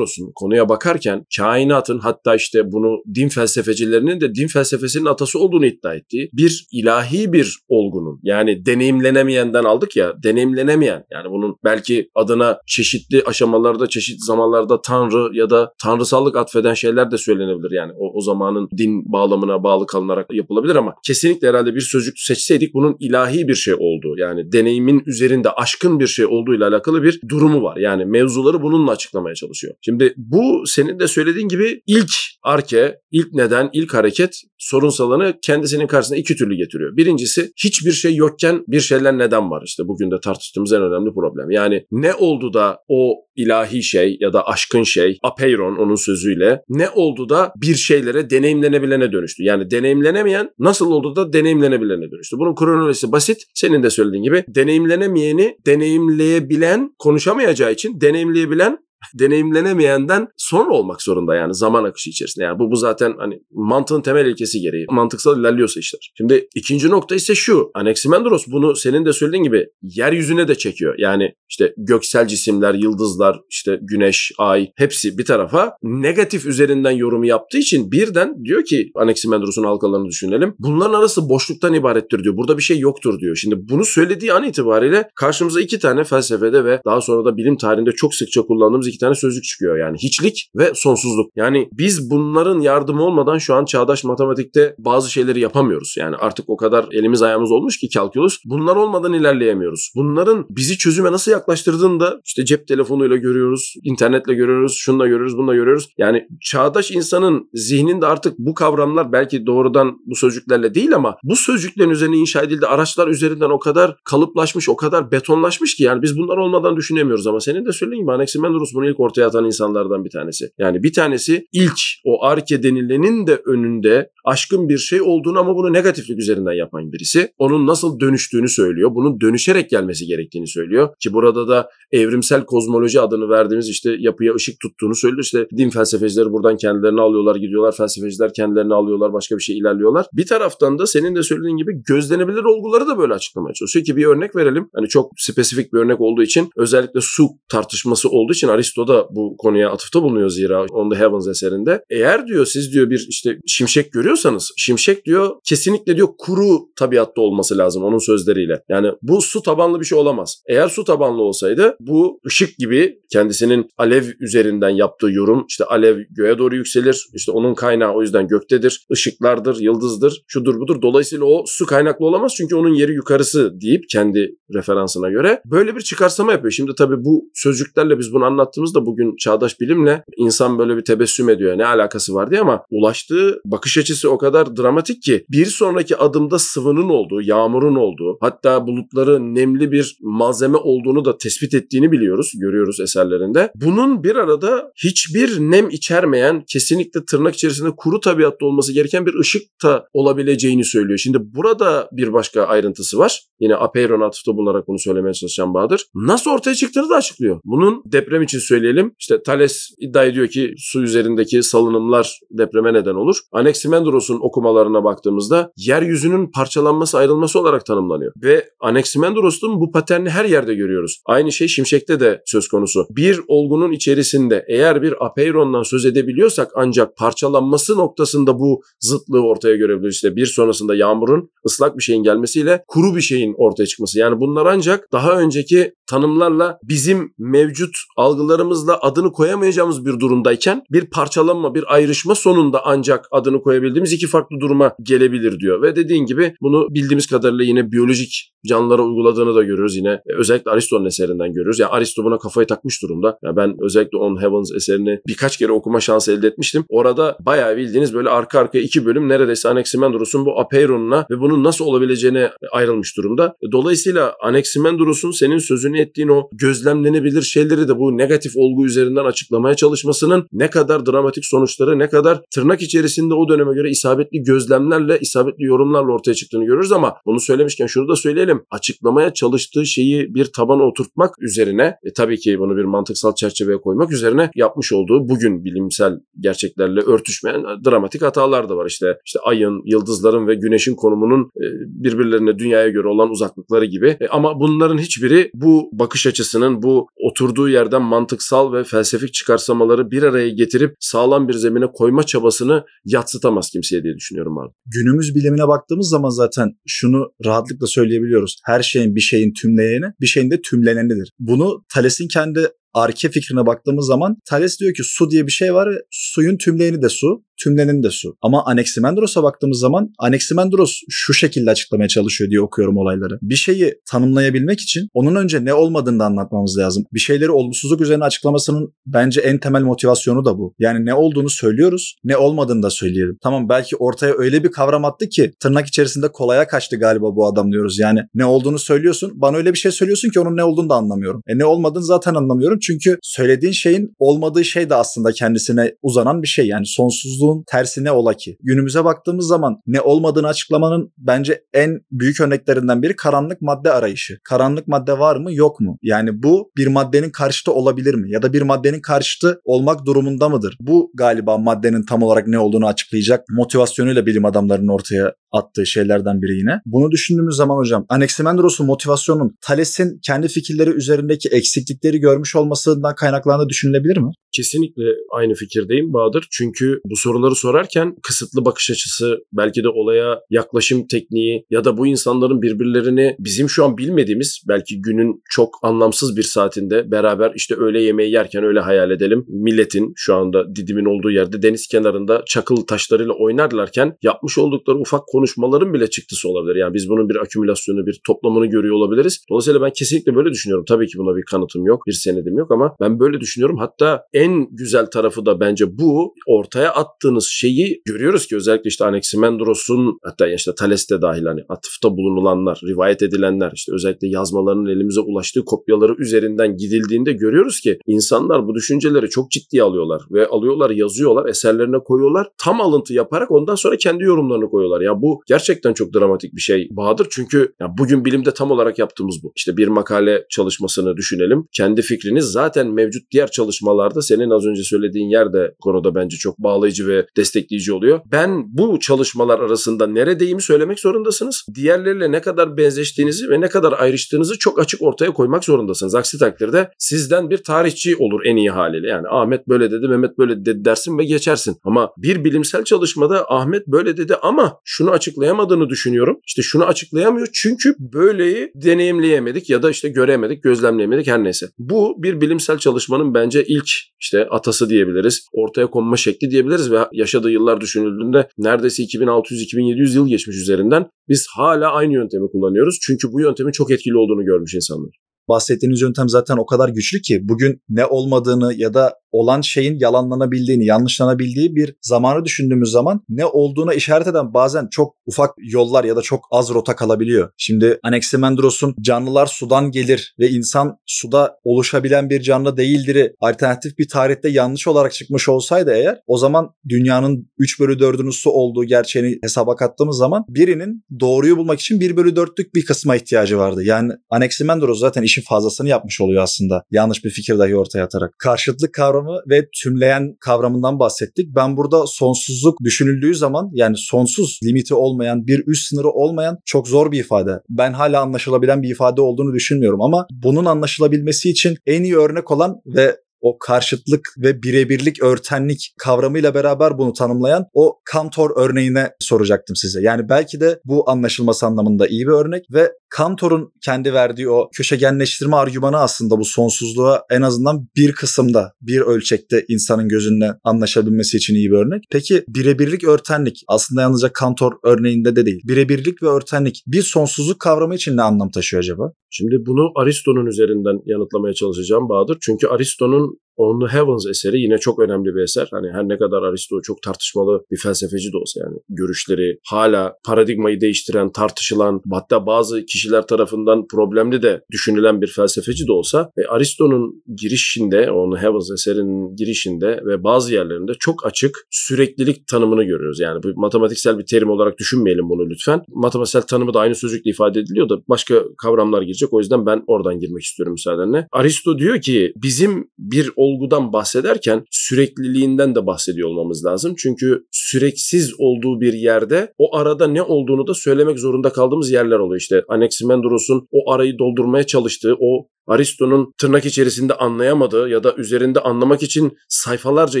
Anaximandros'un konuya bakarken kainatın hatta işte bunu din felsefecilerinin de din felsefesinin atası olduğunu iddia ettiği bir ilahi bir olgunun yani deneyimlenemeyenden aldık ya deneyimlenemeyen yani bunun belki adına çeşitli aşamalarda çeşitli zamanlarda tanrı ya da tanrısallık atfeden şeyler de söylenebilir yani o, o zamanın din bağlamına bağlı kalınarak yapılabilir ama kesinlikle herhalde bir sözcük seçseydik bunun ilahi bir şey olduğu yani deneyimin üzerinde aşkın bir şey olduğuyla alakalı bir durumu var. Yani mevzuları bununla açıklamaya çalışıyor. Şimdi bu senin de söylediğin gibi ilk arke, ilk neden, ilk hareket sorunsalanı kendisinin karşısına iki türlü getiriyor. Birincisi hiçbir şey yokken bir şeyler neden var? İşte bugün de tartıştığımız en önemli problem. Yani ne oldu da o ilahi şey ya da aşkın şey, apeiron onun sözüyle ne oldu da bir şeylere deneyimlenebilene dönüştü? Yani deneyimlenemeyen nasıl oldu da deneyimlenebilene dönüştü? Bunun kronolojisi basit. Senin de söylediğin gibi deneyimlenemeyeni deneyimleyebilen konuşamayacağı için deneyimleyebilen deneyimlenemeyenden sonra olmak zorunda yani zaman akışı içerisinde. Yani bu, bu zaten hani mantığın temel ilkesi gereği. Mantıksal ilerliyorsa işler. Şimdi ikinci nokta ise şu. Anaximandros bunu senin de söylediğin gibi yeryüzüne de çekiyor. Yani işte göksel cisimler, yıldızlar, işte güneş, ay hepsi bir tarafa negatif üzerinden yorumu yaptığı için birden diyor ki Anaximandros'un halkalarını düşünelim. Bunların arası boşluktan ibarettir diyor. Burada bir şey yoktur diyor. Şimdi bunu söylediği an itibariyle karşımıza iki tane felsefede ve daha sonra da bilim tarihinde çok sıkça kullandığımız iki tane sözcük çıkıyor. Yani hiçlik ve sonsuzluk. Yani biz bunların yardımı olmadan şu an çağdaş matematikte bazı şeyleri yapamıyoruz. Yani artık o kadar elimiz ayağımız olmuş ki kalkülüs. Bunlar olmadan ilerleyemiyoruz. Bunların bizi çözüme nasıl yaklaştırdığını da işte cep telefonuyla görüyoruz, internetle görüyoruz, şunla görüyoruz, bununla görüyoruz. Yani çağdaş insanın zihninde artık bu kavramlar belki doğrudan bu sözcüklerle değil ama bu sözcüklerin üzerine inşa edildi araçlar üzerinden o kadar kalıplaşmış, o kadar betonlaşmış ki yani biz bunlar olmadan düşünemiyoruz ama senin de söylediğin gibi Anaximandros bunu ilk ortaya atan insanlardan bir tanesi. Yani bir tanesi ilk o arke denilenin de önünde aşkın bir şey olduğunu ama bunu negatiflik üzerinden yapan birisi. Onun nasıl dönüştüğünü söylüyor. Bunun dönüşerek gelmesi gerektiğini söylüyor. Ki burada da evrimsel kozmoloji adını verdiğimiz işte yapıya ışık tuttuğunu söylüyor. İşte din felsefecileri buradan kendilerini alıyorlar gidiyorlar. Felsefeciler kendilerini alıyorlar başka bir şey ilerliyorlar. Bir taraftan da senin de söylediğin gibi gözlenebilir olguları da böyle açıklamaya çalışıyor ki bir örnek verelim. Hani çok spesifik bir örnek olduğu için özellikle su tartışması olduğu için Aristo da bu konuya atıfta bulunuyor zira On the Heavens eserinde. Eğer diyor siz diyor bir işte şimşek görüyorsanız şimşek diyor kesinlikle diyor kuru tabiatta olması lazım onun sözleriyle. Yani bu su tabanlı bir şey olamaz. Eğer su tabanlı olsaydı bu ışık gibi kendisinin alev üzerinden yaptığı yorum işte alev göğe doğru yükselir. işte onun kaynağı o yüzden göktedir. ışıklardır, yıldızdır, şudur budur. Dolayısıyla o su kaynaklı olamaz çünkü onun yeri yukarısı deyip kendi referansına göre böyle bir çıkarsama yapıyor. Şimdi tabii bu sözcüklerle biz bunu anlattığımızda bugün çağdaş bilimle insan böyle bir tebessüm ediyor. Ne alakası var diye ama ulaştığı bakış açısı o kadar dramatik ki bir sonraki adımda sıvının olduğu, yağmurun olduğu, hatta bulutları nemli bir malzeme olduğunu da tespit ettiğini biliyoruz, görüyoruz eserlerinde. Bunun bir arada hiçbir nem içermeyen, kesinlikle tırnak içerisinde kuru tabiatta olması gereken bir ışık da olabileceğini söylüyor. Şimdi burada bir başka ayrıntısı var. Yine Apeiron atıfta bularak bunu söylemeye çalışan Bahadır. Nasıl ortaya çıktığını da açıklıyor. Bunun deprem için söyleyelim. İşte Thales iddia ediyor ki su üzerindeki salınımlar depreme neden olur. Anaximandros'un okumalarına baktığımızda yeryüzünün parçalanması ayrılması olarak tanımlanıyor. Ve Anaximandros'un bu paterni her yerde görüyoruz. Aynı şey Şimşek'te de söz konusu. Bir olgunun içerisinde eğer bir apeirondan söz edebiliyorsak ancak parçalanması noktasında bu zıtlığı ortaya görebiliriz. İşte bir sonrasında yağmurun ıslak bir şeyin gelmesiyle kuru bir şeyin ortaya çıkması. Yani bunlar ancak daha önceki tanımlarla bizim mevcut algılarımız hafızalarımızla adını koyamayacağımız bir durumdayken bir parçalanma, bir ayrışma sonunda ancak adını koyabildiğimiz iki farklı duruma gelebilir diyor. Ve dediğin gibi bunu bildiğimiz kadarıyla yine biyolojik canlılara uyguladığını da görüyoruz yine. E, özellikle Aristo'nun eserinden görüyoruz. Yani Aristo buna kafayı takmış durumda. Yani ben özellikle On Heavens eserini birkaç kere okuma şansı elde etmiştim. Orada bayağı bildiğiniz böyle arka arkaya iki bölüm neredeyse Anaximandros'un bu Apeiron'una ve bunun nasıl olabileceğine ayrılmış durumda. E, dolayısıyla Anaximandros'un senin sözünü ettiğin o gözlemlenebilir şeyleri de bu negatif olgu üzerinden açıklamaya çalışmasının ne kadar dramatik sonuçları, ne kadar tırnak içerisinde o döneme göre isabetli gözlemlerle, isabetli yorumlarla ortaya çıktığını görürüz ama bunu söylemişken şunu da söyleyelim. Açıklamaya çalıştığı şeyi bir tabana oturtmak üzerine, e, tabii ki bunu bir mantıksal çerçeveye koymak üzerine yapmış olduğu bugün bilimsel gerçeklerle örtüşmeyen dramatik hatalar da var. İşte işte ayın, yıldızların ve güneşin konumunun e, birbirlerine dünyaya göre olan uzaklıkları gibi. E, ama bunların hiçbiri bu bakış açısının bu oturduğu yerden mantıksal ve felsefik çıkarsamaları bir araya getirip sağlam bir zemine koyma çabasını yatsıtamaz kimseye diye düşünüyorum abi. Günümüz bilimine baktığımız zaman zaten şunu rahatlıkla söyleyebiliyoruz. Her şeyin bir şeyin tümleyeni, bir şeyin de tümlenenidir. Bunu Thales'in kendi arke fikrine baktığımız zaman Thales diyor ki su diye bir şey var ve suyun tümleyeni de su tümlenin de su. Ama Anaximandros'a baktığımız zaman Anaximandros şu şekilde açıklamaya çalışıyor diye okuyorum olayları. Bir şeyi tanımlayabilmek için onun önce ne olmadığını da anlatmamız lazım. Bir şeyleri olumsuzluk üzerine açıklamasının bence en temel motivasyonu da bu. Yani ne olduğunu söylüyoruz, ne olmadığını da söyleyelim. Tamam belki ortaya öyle bir kavram attı ki tırnak içerisinde kolaya kaçtı galiba bu adam diyoruz. Yani ne olduğunu söylüyorsun, bana öyle bir şey söylüyorsun ki onun ne olduğunu da anlamıyorum. E ne olmadığını zaten anlamıyorum çünkü söylediğin şeyin olmadığı şey de aslında kendisine uzanan bir şey. Yani sonsuzluğu olduğun tersine ola ki. Günümüze baktığımız zaman ne olmadığını açıklamanın bence en büyük örneklerinden biri karanlık madde arayışı. Karanlık madde var mı yok mu? Yani bu bir maddenin karşıtı olabilir mi? Ya da bir maddenin karşıtı olmak durumunda mıdır? Bu galiba maddenin tam olarak ne olduğunu açıklayacak motivasyonuyla bilim adamlarının ortaya attığı şeylerden biri yine. Bunu düşündüğümüz zaman hocam Anaximandros'un motivasyonun Thales'in kendi fikirleri üzerindeki eksiklikleri görmüş olmasından kaynaklandığını düşünülebilir mi? Kesinlikle aynı fikirdeyim Bahadır. Çünkü bu soruları sorarken kısıtlı bakış açısı, belki de olaya yaklaşım tekniği ya da bu insanların birbirlerini bizim şu an bilmediğimiz belki günün çok anlamsız bir saatinde beraber işte öğle yemeği yerken öyle hayal edelim. Milletin şu anda Didim'in olduğu yerde deniz kenarında çakıl taşlarıyla oynarlarken yapmış oldukları ufak konuşmaların bile çıktısı olabilir. Yani biz bunun bir akümülasyonu, bir toplamını görüyor olabiliriz. Dolayısıyla ben kesinlikle böyle düşünüyorum. Tabii ki buna bir kanıtım yok, bir senedim yok ama ben böyle düşünüyorum. Hatta en güzel tarafı da bence bu. Ortaya attığınız şeyi görüyoruz ki özellikle işte Anaximandros'un hatta işte Thales de dahil hani atıfta bulunulanlar, rivayet edilenler işte özellikle yazmalarının elimize ulaştığı kopyaları üzerinden gidildiğinde görüyoruz ki insanlar bu düşünceleri çok ciddiye alıyorlar ve alıyorlar, yazıyorlar, eserlerine koyuyorlar. Tam alıntı yaparak ondan sonra kendi yorumlarını koyuyorlar. Ya bu gerçekten çok dramatik bir şey Bahadır. Çünkü ya bugün bilimde tam olarak yaptığımız bu. İşte bir makale çalışmasını düşünelim. Kendi fikriniz zaten mevcut diğer çalışmalarda senin az önce söylediğin yerde konuda bence çok bağlayıcı ve destekleyici oluyor. Ben bu çalışmalar arasında neredeyimi söylemek zorundasınız. Diğerleriyle ne kadar benzeştiğinizi ve ne kadar ayrıştığınızı çok açık ortaya koymak zorundasınız. Aksi takdirde sizden bir tarihçi olur en iyi haliyle. Yani Ahmet böyle dedi, Mehmet böyle dedi dersin ve geçersin. Ama bir bilimsel çalışmada Ahmet böyle dedi ama şunu açıklayamadığını düşünüyorum. İşte şunu açıklayamıyor çünkü böyleyi deneyimleyemedik ya da işte göremedik, gözlemleyemedik her neyse. Bu bir bilimsel çalışmanın bence ilk işte atası diyebiliriz. Ortaya konma şekli diyebiliriz ve yaşadığı yıllar düşünüldüğünde neredeyse 2600-2700 yıl geçmiş üzerinden biz hala aynı yöntemi kullanıyoruz. Çünkü bu yöntemin çok etkili olduğunu görmüş insanlar bahsettiğiniz yöntem zaten o kadar güçlü ki bugün ne olmadığını ya da olan şeyin yalanlanabildiğini, yanlışlanabildiği bir zamanı düşündüğümüz zaman ne olduğuna işaret eden bazen çok ufak yollar ya da çok az rota kalabiliyor. Şimdi Anaximandros'un canlılar sudan gelir ve insan suda oluşabilen bir canlı değildir alternatif bir tarihte yanlış olarak çıkmış olsaydı eğer o zaman dünyanın 3 bölü 4'ünün su olduğu gerçeğini hesaba kattığımız zaman birinin doğruyu bulmak için 1 bölü 4'lük bir kısma ihtiyacı vardı. Yani Anaximandros zaten işin fazlasını yapmış oluyor aslında. Yanlış bir fikir dahi ortaya atarak. Karşıtlık kavramı ve tümleyen kavramından bahsettik. Ben burada sonsuzluk düşünüldüğü zaman yani sonsuz limiti olmayan, bir üst sınırı olmayan çok zor bir ifade. Ben hala anlaşılabilen bir ifade olduğunu düşünmüyorum ama bunun anlaşılabilmesi için en iyi örnek olan ve o karşıtlık ve birebirlik örtenlik kavramıyla beraber bunu tanımlayan o Kantor örneğine soracaktım size. Yani belki de bu anlaşılması anlamında iyi bir örnek ve Kantor'un kendi verdiği o köşegenleştirme argümanı aslında bu sonsuzluğa en azından bir kısımda, bir ölçekte insanın gözünde anlaşabilmesi için iyi bir örnek. Peki birebirlik örtenlik aslında yalnızca Kantor örneğinde de değil. Birebirlik ve örtenlik bir sonsuzluk kavramı için ne anlam taşıyor acaba? Şimdi bunu Aristo'nun üzerinden yanıtlamaya çalışacağım Bahadır. Çünkü Aristo'nun On the Heavens eseri yine çok önemli bir eser. Hani her ne kadar Aristo çok tartışmalı bir felsefeci de olsa yani görüşleri hala paradigmayı değiştiren, tartışılan hatta bazı kişiler tarafından problemli de düşünülen bir felsefeci de olsa e, Aristo'nun girişinde, On the Heavens eserinin girişinde ve bazı yerlerinde çok açık süreklilik tanımını görüyoruz. Yani bu matematiksel bir terim olarak düşünmeyelim bunu lütfen. Matematiksel tanımı da aynı sözcükle ifade ediliyor da başka kavramlar girecek. O yüzden ben oradan girmek istiyorum müsaadenle. Aristo diyor ki bizim bir olgudan bahsederken sürekliliğinden de bahsediyor olmamız lazım. Çünkü süreksiz olduğu bir yerde o arada ne olduğunu da söylemek zorunda kaldığımız yerler oluyor. İşte Anaximandros'un o arayı doldurmaya çalıştığı o Aristo'nun tırnak içerisinde anlayamadığı ya da üzerinde anlamak için sayfalarca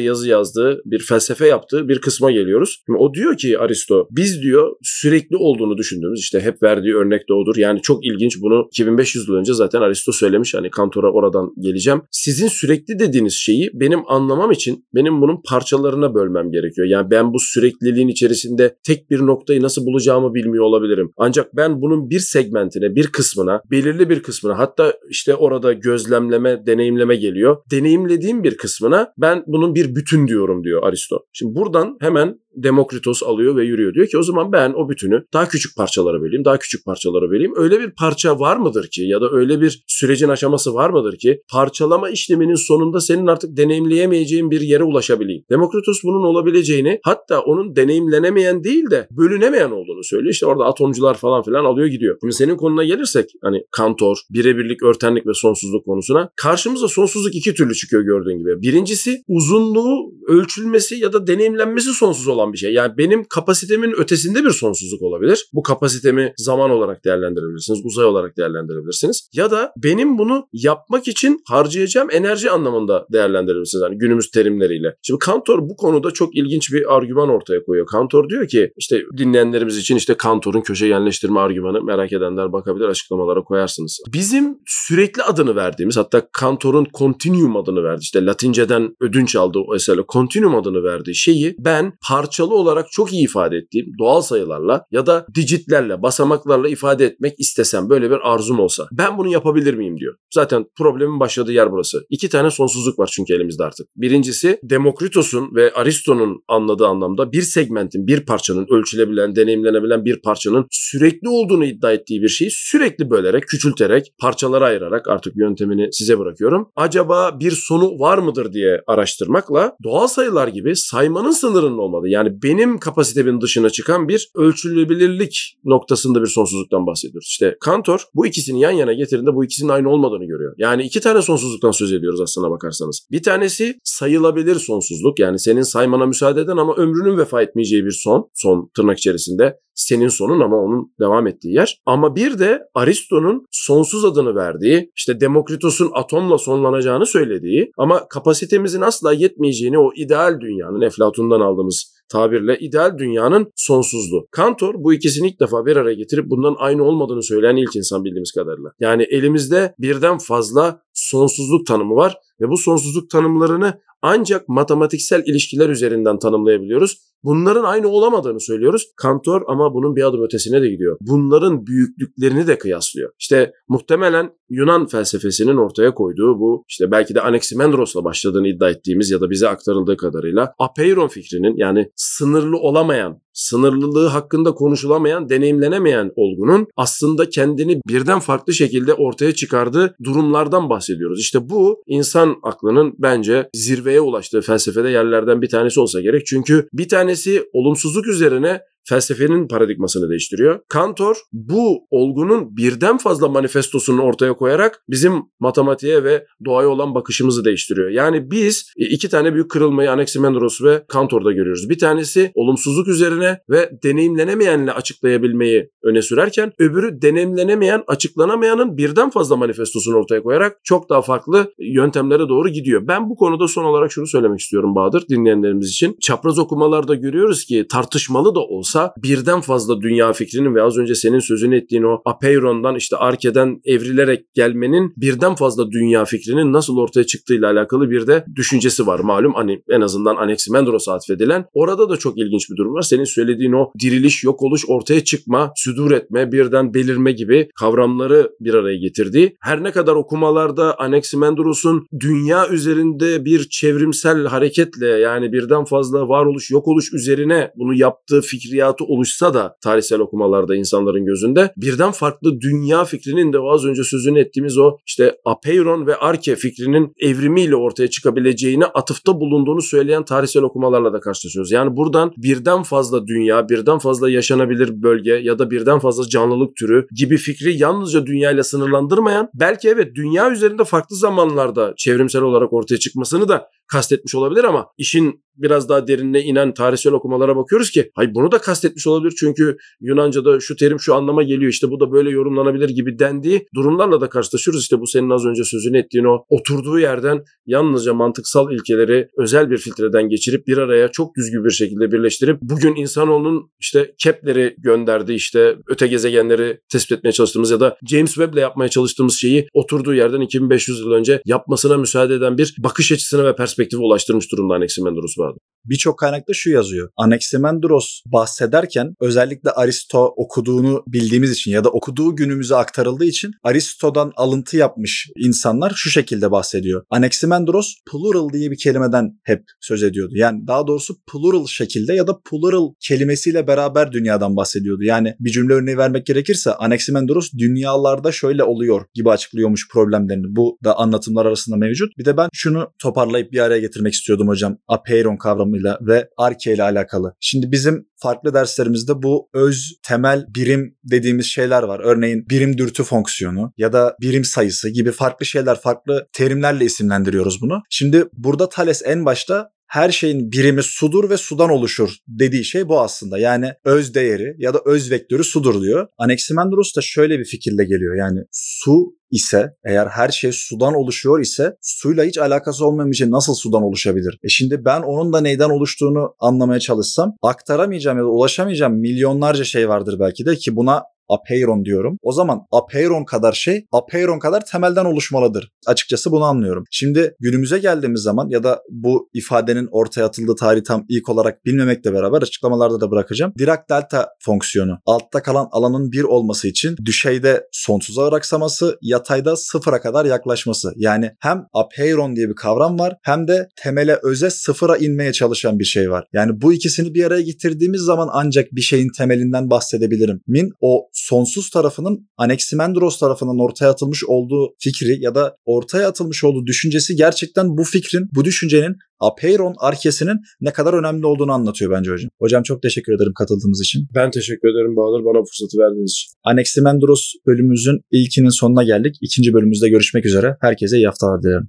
yazı yazdığı bir felsefe yaptığı bir kısma geliyoruz. O diyor ki Aristo biz diyor sürekli olduğunu düşündüğümüz işte hep verdiği örnek de odur. Yani çok ilginç bunu 2500 yıl önce zaten Aristo söylemiş. Hani Kantor'a oradan geleceğim. Sizin sürekli dediğiniz şeyi benim anlamam için benim bunun parçalarına bölmem gerekiyor. Yani ben bu sürekliliğin içerisinde tek bir noktayı nasıl bulacağımı bilmiyor olabilirim. Ancak ben bunun bir segmentine, bir kısmına, belirli bir kısmına hatta işte orada gözlemleme, deneyimleme geliyor. Deneyimlediğim bir kısmına ben bunun bir bütün diyorum diyor Aristo. Şimdi buradan hemen Demokritos alıyor ve yürüyor. Diyor ki o zaman ben o bütünü daha küçük parçalara böleyim, daha küçük parçalara böleyim. Öyle bir parça var mıdır ki ya da öyle bir sürecin aşaması var mıdır ki parçalama işleminin sonunda senin artık deneyimleyemeyeceğin bir yere ulaşabileyim. Demokritos bunun olabileceğini hatta onun deneyimlenemeyen değil de bölünemeyen olduğunu söylüyor. İşte orada atomcular falan filan alıyor gidiyor. Şimdi senin konuna gelirsek hani kantor, birebirlik, örtenlik ve sonsuzluk konusuna karşımıza sonsuzluk iki türlü çıkıyor gördüğün gibi. Birincisi uzunluğu ölçülmesi ya da deneyimlenmesi sonsuz olan bir şey. Yani benim kapasitemin ötesinde bir sonsuzluk olabilir. Bu kapasitemi zaman olarak değerlendirebilirsiniz, uzay olarak değerlendirebilirsiniz. Ya da benim bunu yapmak için harcayacağım enerji anlamında değerlendirebilirsiniz. Yani günümüz terimleriyle. Şimdi Kantor bu konuda çok ilginç bir argüman ortaya koyuyor. Kantor diyor ki işte dinleyenlerimiz için işte Kantor'un köşe yerleştirme argümanı merak edenler bakabilir açıklamalara koyarsınız. Bizim sürekli adını verdiğimiz hatta Kantor'un continuum adını verdi. İşte Latinceden ödünç aldığı o eserle continuum adını verdiği şeyi ben parçalı olarak çok iyi ifade ettiğim doğal sayılarla ya da digitlerle, basamaklarla ifade etmek istesem böyle bir arzum olsa ben bunu yapabilir miyim diyor. Zaten problemin başladığı yer burası. İki tane sonsuzluk var çünkü elimizde artık. Birincisi Demokritos'un ve Aristo'nun anladığı anlamda bir segmentin, bir parçanın ölçülebilen, deneyimlenebilen bir parçanın sürekli olduğunu iddia ettiği bir şeyi sürekli bölerek, küçülterek, parçalara ayırarak artık yöntemini size bırakıyorum. Acaba bir sonu var mıdır diye araştırmakla doğal sayılar gibi saymanın sınırının olmadığı yani benim kapasitemin dışına çıkan bir ölçülebilirlik noktasında bir sonsuzluktan bahsediyoruz. İşte Kantor bu ikisini yan yana getirdiğinde bu ikisinin aynı olmadığını görüyor. Yani iki tane sonsuzluktan söz ediyoruz aslına bakarsanız. Bir tanesi sayılabilir sonsuzluk yani senin saymana müsaade eden ama ömrünün vefa etmeyeceği bir son, son tırnak içerisinde senin sonun ama onun devam ettiği yer. Ama bir de Aristo'nun sonsuz adını verdiği, işte Demokritos'un atomla sonlanacağını söylediği ama kapasitemizin asla yetmeyeceğini o ideal dünyanın Eflatun'dan aldığımız tabirle ideal dünyanın sonsuzluğu. Kantor bu ikisini ilk defa bir araya getirip bundan aynı olmadığını söyleyen ilk insan bildiğimiz kadarıyla. Yani elimizde birden fazla sonsuzluk tanımı var ve bu sonsuzluk tanımlarını ancak matematiksel ilişkiler üzerinden tanımlayabiliyoruz. Bunların aynı olamadığını söylüyoruz. Kantor ama bunun bir adım ötesine de gidiyor. Bunların büyüklüklerini de kıyaslıyor. İşte muhtemelen Yunan felsefesinin ortaya koyduğu bu işte belki de Anaximandros'la başladığını iddia ettiğimiz ya da bize aktarıldığı kadarıyla apeiron fikrinin yani sınırlı olamayan, sınırlılığı hakkında konuşulamayan, deneyimlenemeyen olgunun aslında kendini birden farklı şekilde ortaya çıkardığı durumlardan bahsediyoruz. İşte bu insan aklının bence zirveye ulaştığı felsefede yerlerden bir tanesi olsa gerek. Çünkü bir tanesi olumsuzluk üzerine felsefenin paradigmasını değiştiriyor. Kantor bu olgunun birden fazla manifestosunu ortaya koyarak bizim matematiğe ve doğaya olan bakışımızı değiştiriyor. Yani biz e, iki tane büyük kırılmayı Anaximandros ve Kantor'da görüyoruz. Bir tanesi olumsuzluk üzerine ve deneyimlenemeyenle açıklayabilmeyi öne sürerken öbürü deneyimlenemeyen, açıklanamayanın birden fazla manifestosunu ortaya koyarak çok daha farklı yöntemlere doğru gidiyor. Ben bu konuda son olarak şunu söylemek istiyorum Bahadır dinleyenlerimiz için. Çapraz okumalarda görüyoruz ki tartışmalı da olsa birden fazla dünya fikrinin ve az önce senin sözünü ettiğin o Apeiron'dan işte Arke'den evrilerek gelmenin birden fazla dünya fikrinin nasıl ortaya çıktığıyla alakalı bir de düşüncesi var. Malum hani en azından Anaximandros'a atfedilen. Orada da çok ilginç bir durum var. Senin söylediğin o diriliş, yok oluş, ortaya çıkma, südur etme, birden belirme gibi kavramları bir araya getirdiği. Her ne kadar okumalarda Anaximandros'un dünya üzerinde bir çevrimsel hareketle yani birden fazla varoluş, yok oluş üzerine bunu yaptığı fikriyatı oluşsa da tarihsel okumalarda insanların gözünde birden farklı dünya fikrinin de az önce sözünü ettiğimiz o işte Apeiron ve Arke fikrinin evrimiyle ortaya çıkabileceğine atıfta bulunduğunu söyleyen tarihsel okumalarla da karşılaşıyoruz. Yani buradan birden fazla dünya, birden fazla yaşanabilir bölge ya da birden fazla canlılık türü gibi fikri yalnızca dünyayla sınırlandırmayan belki evet dünya üzerinde farklı zamanlarda çevrimsel olarak ortaya çıkmasını da kastetmiş olabilir ama işin biraz daha derinine inen tarihsel okumalara bakıyoruz ki hayır bunu da kastetmiş olabilir çünkü Yunanca'da şu terim şu anlama geliyor işte bu da böyle yorumlanabilir gibi dendiği durumlarla da karşılaşıyoruz. İşte bu senin az önce sözünü ettiğin o oturduğu yerden yalnızca mantıksal ilkeleri özel bir filtreden geçirip bir araya çok düzgün bir şekilde birleştirip bugün insanoğlunun işte Kepler'i gönderdi işte öte gezegenleri tespit etmeye çalıştığımız ya da James Webb'le yapmaya çalıştığımız şeyi oturduğu yerden 2500 yıl önce yapmasına müsaade eden bir bakış açısına ve perspektife ulaştırmış durumda Anaximandros vardı. Birçok kaynakta şu yazıyor. Anaximandros bahsederken özellikle Aristo okuduğunu bildiğimiz için ya da okuduğu günümüze aktarıldığı için Aristo'dan alıntı yapmış insanlar şu şekilde bahsediyor. Anaximandros plural diye bir kelimeden hep söz ediyordu. Yani daha doğrusu plural şekilde ya da plural kelimesiyle beraber dünyadan bahsediyordu. Yani bir cümle örneği vermek gerekirse Anaximandros dünyalarda şöyle oluyor gibi açıklıyormuş problemlerini. Bu da anlatımlar arasında mevcut. Bir de ben şunu toparlayıp bir araya getirmek istiyordum hocam. Apeiron kavramıyla ve Arke ile alakalı. Şimdi bizim farklı derslerimizde bu öz, temel, birim dediğimiz şeyler var. Örneğin birim dürtü fonksiyonu ya da birim sayısı gibi farklı şeyler, farklı terimlerle isimlendiriyoruz bunu. Şimdi burada Thales en başta her şeyin birimi sudur ve sudan oluşur dediği şey bu aslında. Yani öz değeri ya da öz vektörü sudur diyor. Anaximandros da şöyle bir fikirle geliyor. Yani su ise eğer her şey sudan oluşuyor ise suyla hiç alakası olmayan bir şey nasıl sudan oluşabilir? E şimdi ben onun da neyden oluştuğunu anlamaya çalışsam aktaramayacağım ya da ulaşamayacağım milyonlarca şey vardır belki de ki buna apeiron diyorum. O zaman apeiron kadar şey apeiron kadar temelden oluşmalıdır. Açıkçası bunu anlıyorum. Şimdi günümüze geldiğimiz zaman ya da bu ifadenin ortaya atıldığı tarih tam ilk olarak bilmemekle beraber açıklamalarda da bırakacağım. Dirac delta fonksiyonu altta kalan alanın bir olması için düşeyde sonsuza aksaması, yatayda sıfıra kadar yaklaşması. Yani hem apeiron diye bir kavram var hem de temele öze sıfıra inmeye çalışan bir şey var. Yani bu ikisini bir araya getirdiğimiz zaman ancak bir şeyin temelinden bahsedebilirim. Min o sonsuz tarafının Anaximandros tarafından ortaya atılmış olduğu fikri ya da ortaya atılmış olduğu düşüncesi gerçekten bu fikrin, bu düşüncenin Apeiron arkesinin ne kadar önemli olduğunu anlatıyor bence hocam. Hocam çok teşekkür ederim katıldığınız için. Ben teşekkür ederim Bahadır bana fırsatı verdiğiniz için. Anaximandros bölümümüzün ilkinin sonuna geldik. İkinci bölümümüzde görüşmek üzere. Herkese iyi haftalar dilerim.